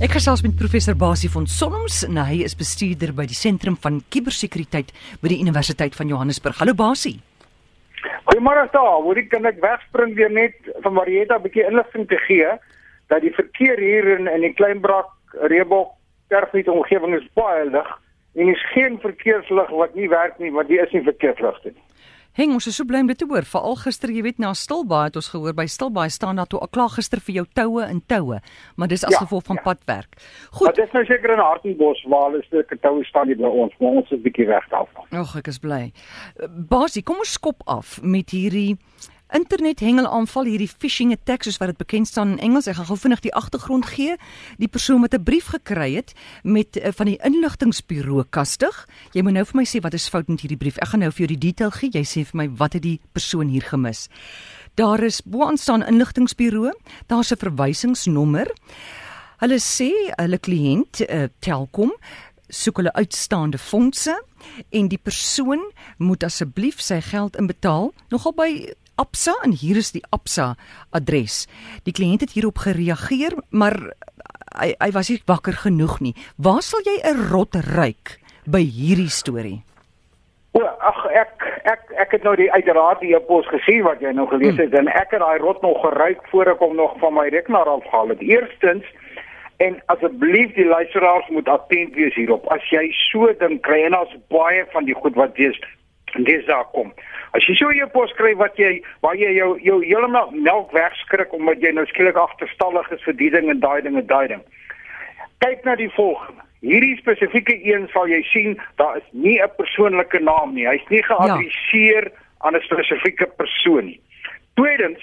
Ek gesels met professor Basie van Sonnoms en hy is bestuurder by die Sentrum van Kubersekuriteit by die Universiteit van Johannesburg. Hallo Basie. Goeiemôre daar. Hoe kan ek wegspring weer net van Marieta 'n bietjie inligting te gee dat die verkeer hier in in die Kleinbrak Reebok Terfiet omgewing is baie lig en is geen verkeerslig wat nie werk nie, want die is nie verkeersligte nie. Heng, ons is so bly om dit te hoor. Veral gister, jy weet, na Stilbaai het ons gehoor by Stilbaai staan daar toe al klaar gister vir jou toue in toue, maar dis as ja, gevolg van ja. padwerk. Goed. Maar dis nou seker in Hartenbos waar hulle stukke toue staan hier by ons, maar ons is bietjie weg daarvan. Ag, ek is bly. Basie, kom ons skop af met hierdie internet hengelaanval hierdie phishing attacks soos wat dit bekend staan in Engels. Ek gaan gou vinnig die agtergrond gee. Die persoon wat 'n brief gekry het met uh, van die inligtingbureau kastig. Jy moet nou vir my sê wat is fout met hierdie brief. Ek gaan nou vir jou die detail gee. Jy sê vir my wat het die persoon hier gemis. Daar is bo aan staan inligtingbureau. Daar's 'n verwysingsnommer. Hulle sê hulle kliënt uh, Telkom soek hulle uitstaande fondse en die persoon moet asseblief sy geld inbetaal nogal by Absa en hier is die Absa adres. Die kliënt het hierop gereageer, maar hy hy was nie wakker genoeg nie. Waar sal jy 'n rot ruik by hierdie storie? O, ag ek ek ek het nou die uiteraard die e-pos gesien wat jy nou gelees hmm. het hmm. en ek het daai rot nog geruik voor ek hom nog van my rekenaar afhaal het. Eerstens en asseblief die luisteraars moet attent wees hierop. As jy so dink kry en ons baie van die goed wat jy dis daar kom. As jy so 'n pos skryf wat jy waar jy jou jou heeltemal melk wegskrik omdat jy nou skielik agterstallig is vir die ding en daai ding en daai ding. Kyk na die volgende. Hierdie spesifieke een sal jy sien, daar is nie 'n persoonlike naam nie. Hy's nie geadresseer ja. aan 'n spesifieke persoon nie. Tweedens,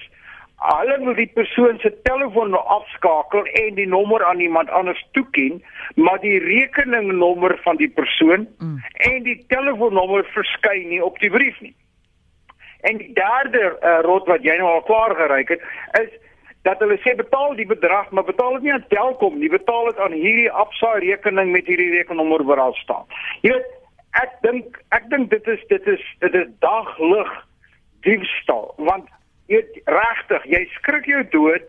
hulle wil die persoon se telefoon nou afskakel en die nommer aan iemand anders toeken, maar die rekeningnommer van die persoon mm. en die telefoonnommer verskyn nie op die brief nie. En die derde uh, rot wat jy nou al klaar geryk het, is dat hulle sê betaal die bedrag, maar betaal dit nie aan Telkom nie, betaal dit aan hierdie Absa rekening met hierdie rekeningnommer wat daar staan. Jy weet, ek dink ek dink dit is dit is dit is daglig diefstal, want jy regtig, jy skrik jou dood.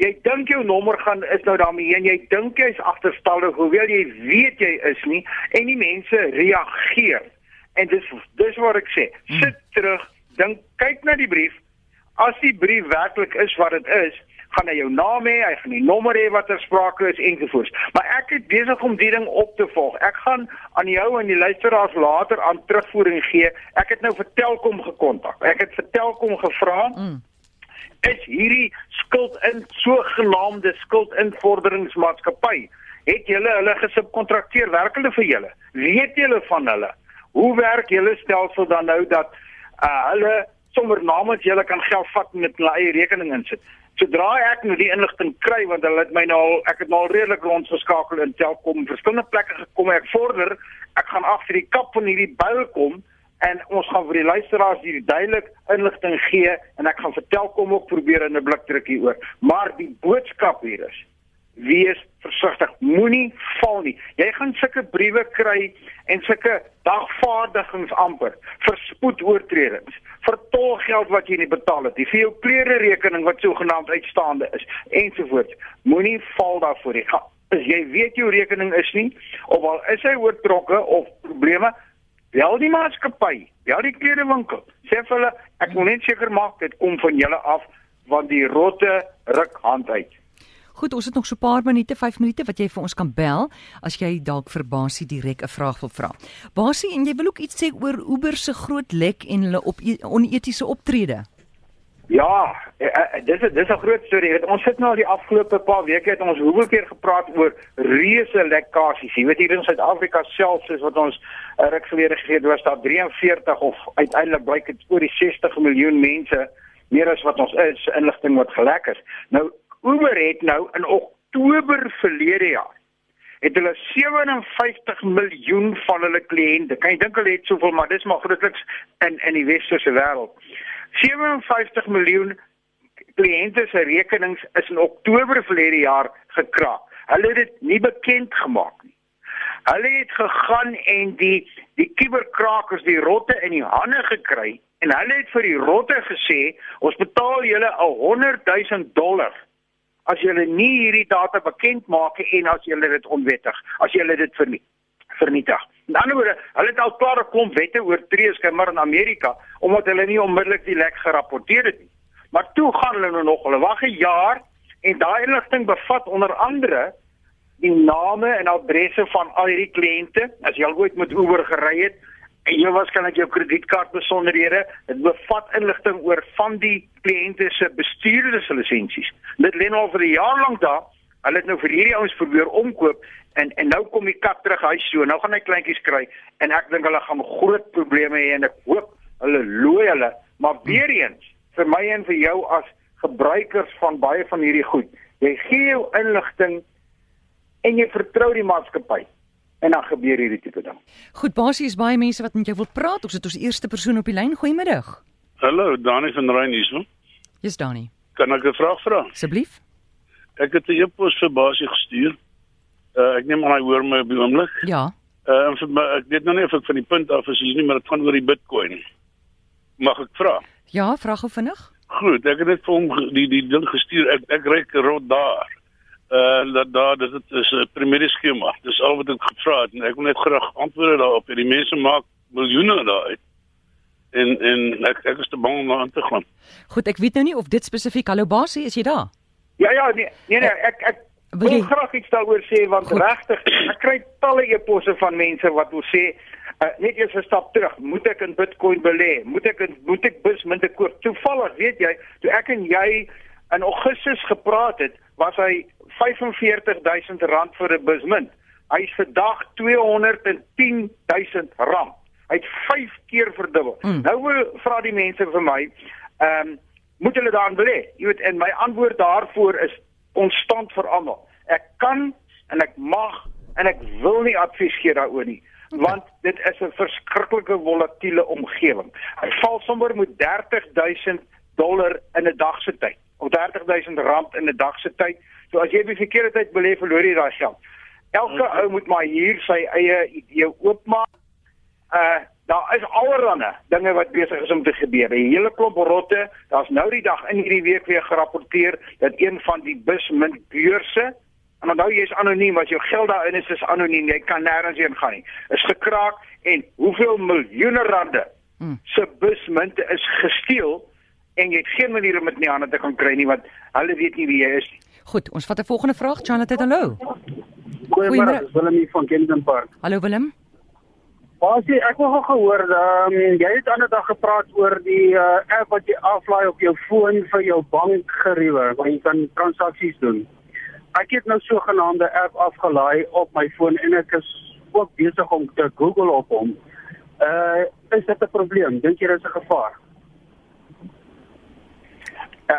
Jy dink jou nommer gaan is nou daarmee en jy dink jy's agterstallig, hoewel jy weet jy is nie en die mense reageer. En dis dis wat ek sê. Sit terug, dink kyk na die brief. As die brief werklik is wat dit is, gaan hy jou naam hê, hy gaan die nommer hê wat ter sprake is ensovoorts. Maar ek het besig om die ding op te volg. Ek gaan aan jou en die luisteraars later aan terugvoering gee. Ek het nou vir Telkom gekontak. Ek het vir Telkom gevra mm. is hierdie skuld in sogenaamde skuldinvorderingsmaatskappy het julle hulle gesubkontrakteer werk hulle vir julle weet julle van hulle hoe werk julle stelsel dan nou dat uh, hulle sommer namens julle kan geld vat met hulle eie rekening insit. Sodra ek nou die inligting kry want hulle het my nou al ek het nou al redelik rondgeskakel in Telkom verskillende plekke gekom ek vorder ek gaan agter die kap van hierdie byl kom en ons gaan vir die luisteraars hier duidelik inligting gee en ek gaan vertel kom ook probeer in 'n blikdrukkie oor maar die boodskap hier is wees versigtig. Moenie val nie. Jy gaan sulke briewe kry en sulke dagvaardigings amper vir spoedoortredings, vir tolgeld wat jy nie betaal het vir jou klere rekening wat sogenaamd uitstaande is ensovoorts. Moenie val daarvoor nie. As jy weet jou rekening is nie of al is hy oortrokke of probleme, bel die maatskappy, bel die klerewinkel. Sê vir hulle, ek wil net seker maak dit kom van julle af want die rotte ruk hand uit. Goed, ons het nog so 'n paar minute, 5 minute wat jy vir ons kan bel as jy dalk vir Basie direk 'n vraag wil vra. Basie, en jy wil ook iets sê oor Uber se groot lek en hulle op onetiese optrede. Ja, eh, eh, dis dis 'n groot storie. Ons sit nou al die afgelope paar weke het ons hoeveel keer gepraat oor reuse lekkasies. Jy weet hier in Suid-Afrika self soos wat ons ruk gelede gegee het, was daar 43 of uiteindelik blyk dit oor die 60 miljoen mense meer as wat ons is inligting wat gelek is. Nou Uber het nou in Oktober verlede jaar het hulle 57 miljoen van hulle kliënte. Kan jy dink hulle het soveel, maar dis maar grootliks in in die westerse wêreld. 57 miljoen kliënte se rekenings is in Oktober verlede jaar gekraak. Hulle het dit nie bekend gemaak nie. Hulle het gegaan en die die kuberkrakers die rotte in die hande gekry en hulle het vir die rotte gesê ons betaal julle 'n 100 000 dollar as julle nie hierdie data bekend maak en as julle dit onwettig, as julle dit vernietig vernietig. In ander woorde, hulle het al klaar 'n klomp wette oortree skimmer in Amerika omdat hulle nie onmiddellik die lek gerapporteer het nie. Maar toe gaan hulle nou nog, hulle wag 'n jaar en daai inligting bevat onder andere die name en adresse van al hierdie kliënte. As jy al ooit met Uber gery het, en jy waarskynlik jou kredietkaart besonderhede, dit bevat inligting oor van die kliënte se bestuurderslisensies. Dit lê nou vir 'n jaar lank daar. Hulle het nou vir hierdie ouens probeer omkoop en en nou kom die kat terug huis toe. Nou gaan hy kleintjies kry en ek dink hulle gaan groot probleme hê en ek hoop hulle looi hulle. Maar weer eens, vir my en vir jou as gebruikers van baie van hierdie goed, jy gee jou inligting en jy vertrou die maatskappy en dan gebeur hierdie tipe ding. Goed, basies baie mense wat met jou wil praat. Ons het ons eerste persoon op die lyn. Goeiemiddag. Hallo, Dani van Rein hier. Dis Dani. Kan ek 'n vraag vra? Asseblief. Ek het 'n e-pos vir Basie gestuur. Uh ek neem aan hy hoor my op die oomblik. Ja. Uh en vir my, ek weet nou nie of ek van die punt af is nie, maar dit gaan oor die Bitcoin. Mag ek vra? Ja, vra gou vinnig. Goed, ek het net vir hom die die ding gestuur. Ek ek ry rond daar. Uh dat daar dis dit is 'n primêre skema. Dis al wat ek gevra het en ek wil net graag antwoorde daarop. Die mense maak miljoene daaruit. En en ek ek is te bang om daar aan te gaan. Goed, ek weet nou nie of dit spesifiek hallo basie is jy daar? Ja ja, nee nee, nee ek ek Wil wil jy- graag iets daaroor sê want regtig ek kry talle e-posse van mense wat wil sê uh, net eers 'n stap terug, moet ek in Bitcoin belê? Moet ek in moet ek busmunte koop? Toevallig, weet jy, toe ek en jy in Augustus gepraat het, was hy R45000 vir 'n busmunt. Hy's vandag R210000. Hy het 5 keer verdubbel. Mm. Nou vra die mense vir my, ehm um, moet hulle daarin belê? Jy weet, en my antwoord daarvoor is konstant vir almal. Ek kan en ek mag en ek wil nie advies gee daaroor nie, want dit is 'n verskriklike volatiele omgewing. Hy val sommer met 30000 dollar in 'n dag se tyd of 30000 rand in 'n dag se tyd. So as jy op die verkeerde tyd belê, verloor jy daai geld. Elke ou moet maar hier sy eie idee oopmaak uh daar is allerlei dinge wat besig is om te gebeur. 'n Hele klomp rotte. Daar's nou die dag in hierdie week weer gerapporteer dat een van die busmuntbeurse en onthou jy's anoniem, as jou geld daarin is, is anoniem. Jy kan nêrens heen gaan nie. Is gekraak en hoeveel miljoene rande Hmm. se busmunte is gesteel en jy het geen manier om dit in die hande te kan kry nie want hulle weet nie wie jy is nie. Goed, ons vat 'n volgende vraag. Charlotte, hallo. Goeiemôre. Willem hier van Kensington Park. Hallo Willem. Basie, ek het nog gehoor, ehm um, jy het ander dag gepraat oor die uh, app wat jy aflaai op jou foon vir jou bankgeriewe, waar jy kan transaksies doen. Ek het nou sogenaamde app afgelaai op my foon en ek is ook besig om te Google op hom. Uh is dit 'n probleem? Dink jy dit is 'n gevaar? Uh,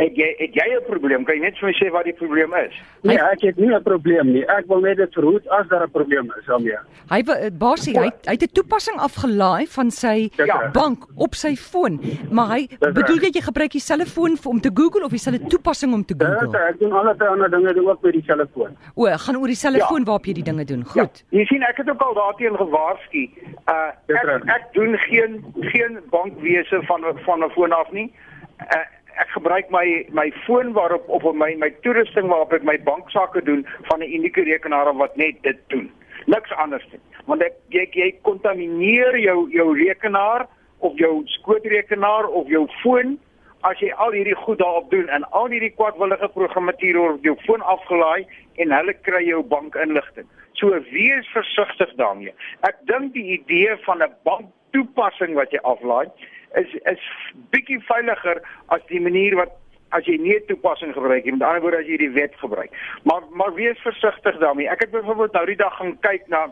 het jy het jy 'n probleem? Kan jy net vir my sê wat die probleem is? Nee, ek het nie 'n probleem nie. Ek wil net dit verhoed as daar 'n probleem is daarmee. Hy eh, basie, hy hy het 'n toepassing afgelaai van sy Ja. bank op sy foon, maar hy Dis bedoel jy jy gebruik dieselfde foon vir- om te Google of dieselfde toepassing om te Google? ek doen alle ander dinge doen ook met dieselfde foon. O, gaan oor dieselfde Ja. foon waarop jy die dinge doen. Goed. Ja, jy sien ek het ook al daarteen gewaarsku. Uh Dis ek, ek doen geen geen bankwese van van 'n foon af nie. Uh, gebruik my my foon waarop of my my toerusting waarop ek my banksaake doen van 'n unieke rekenaar wat net dit doen. Niks anders nie. Want ek jy jy kontamineer jou jou rekenaar of jou skootrekenaar of jou foon as jy al hierdie goed daarop doen en al hierdie kwadwillige programmatuur op jou foon afgelaai en hulle kry jou bankinligting. So wees versigtig daarmee. Ek dink die idee van 'n banktoepassing wat jy aflaai is is bietjie veiliger as die manier wat as jy nie toepassing gebruik nie. Met ander woorde as jy die wet gebruik. Maar maar wees versigtig daarmee. Ek het byvoorbeeld nou die dag gaan kyk na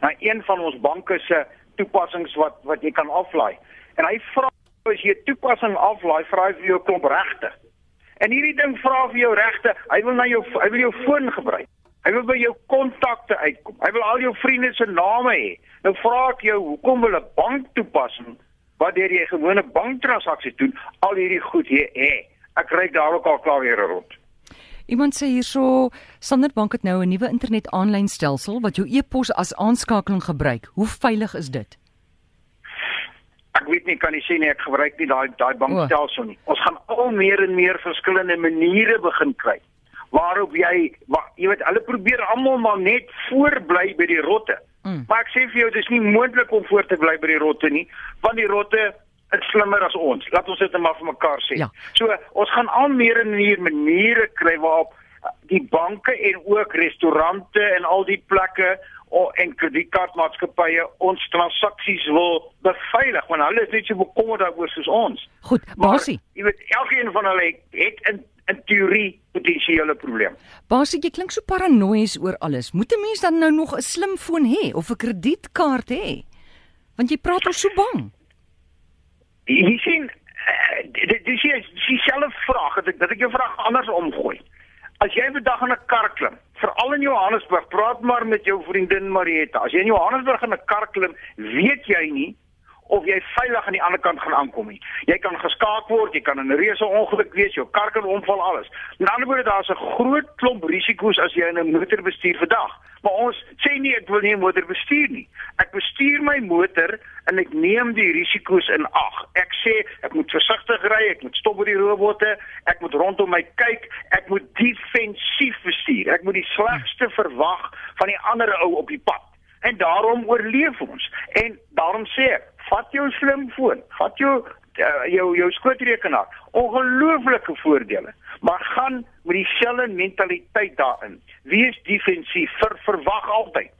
na een van ons banke se toepassings wat wat jy kan aflaai. En hy vra as jy 'n toepassing aflaai, vra hy vir jou klomp regte. En hierdie ding vra vir jou regte. Hy wil na jou hy wil jou foon gebruik. Hy wil by jou kontakte uitkom. Hy wil al jou vriende se name hê. Nou vra ek jou, hoekom wil 'n bank toepassing wat deur jy gewone banktransaksies doen, al hierdie goed hê? hê? Ek kry daar ook al klaar weer rond. Iemand sê hierso, Standard Bank het nou 'n nuwe internet aanlyn stelsel wat jou e-pos as aanskakeling gebruik. Hoe veilig is dit? ek weet nie kan jy sê nie ek gebruik nie daai daai bankstelsel nie. Ons gaan al meer en meer verskillende maniere begin kry waarop jy wa, jy weet hulle probeer almal maar net voorbly by die rotte. Mm. Maar ek sê vir jou dis nie moontlik om voor te bly by die rotte nie, want die rotte is slimmer as ons. Laat ons dit net maar vir mekaar sê. Ja. So ons gaan al meer en meer maniere kry waarop die banke en ook restaurante en al die plekke o en kredietkaartmaatskappye ons transaksies wil beveilig want hulle is net so bekommerd daaroor soos ons. Goed, Basie. Jy weet elkeen van hulle het in in teorie potensiële probleem. Basie, jy klink so paranoïes oor alles. Moet 'n mens dan nou nog 'n slimfoon hê of 'n kredietkaart hê? Want jy praat al so bang. Jy sien eh, dit dis hier dieselfde vraag dat ek dat ek jou vraag anders omgooi. As jy vandag in 'n kar klim, veral in Johannesburg, praat maar met jou vriendin Marietta. As jy in Johannesburg in 'n kar klim, weet jy nie of jy veilig aan die ander kant gaan aankom nie. Jy kan geskaak word, jy kan in 'n reuse ongeluk wees, jou kar kan omval alles. Met ander woorde, daar's 'n groot klomp risiko's as jy in 'n motor bestuur vandag. Maar ons sê nie ek wil nie 'n motor bestuur nie. Ek bestuur my motor en ek neem die risiko's in ag. Ek sê ek moet versigtig ry, ek moet stop by die robotte, ek moet rondom my kyk, ek moet defensief bestuur. Ek moet die slegste verwag van die ander ou op die pad. En daarom oorleef ons. En daarom sê ek, vat jou slimfoon, vat jou uh, jou jou skootrekenaar. Ongelooflike voordele. Maar gaan met dieselfde mentaliteit daarin. Wees defensief, ver, verwag altyd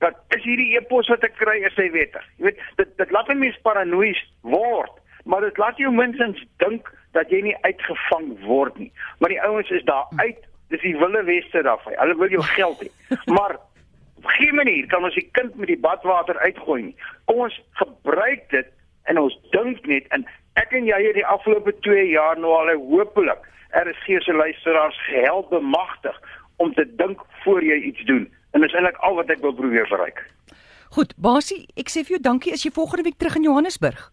dat is hierdie epos wat ek kry is hy wettig. Jy weet, dit dit laat mense paranoïes word, maar dit laat jou minstens dink dat jy nie uitgevang word nie. Maar die ouens is daar uit, dis die wille weste daarvan. Hulle wil jou geld hê. Maar op geen manier kan ons die kind met die badwater uitgooi nie. Kom ons gebruik dit en ons dink net en ek en jy het die afgelope 2 jaar nou al hopelik RSG se luisteraars gehelp bemagtig om te dink voor jy iets doen. En dis eintlik al wat ek wil probeer bereik. Goed, Basie, ek sê vir jou dankie as jy volgende week terug in Johannesburg.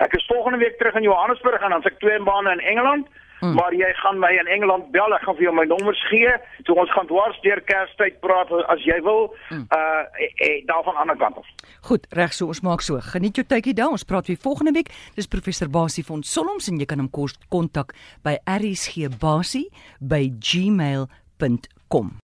Ek is volgende week terug in Johannesburg en dan se ek twee bane in Engeland. Hmm. Maar jy gaan my in Engeland bel, ek gaan vir jou my nommers gee. So ons gaan dwars deur Kerstyd praat as jy wil. Hmm. Uh eh, eh, daarvan aan die ander kant af. Goed, reg so, ons maak so. Geniet jou tydjie daar. Ons praat weer volgende week. Dis professor Basie van Solms en jy kan hom kontak by rsgbasie@gmail.com.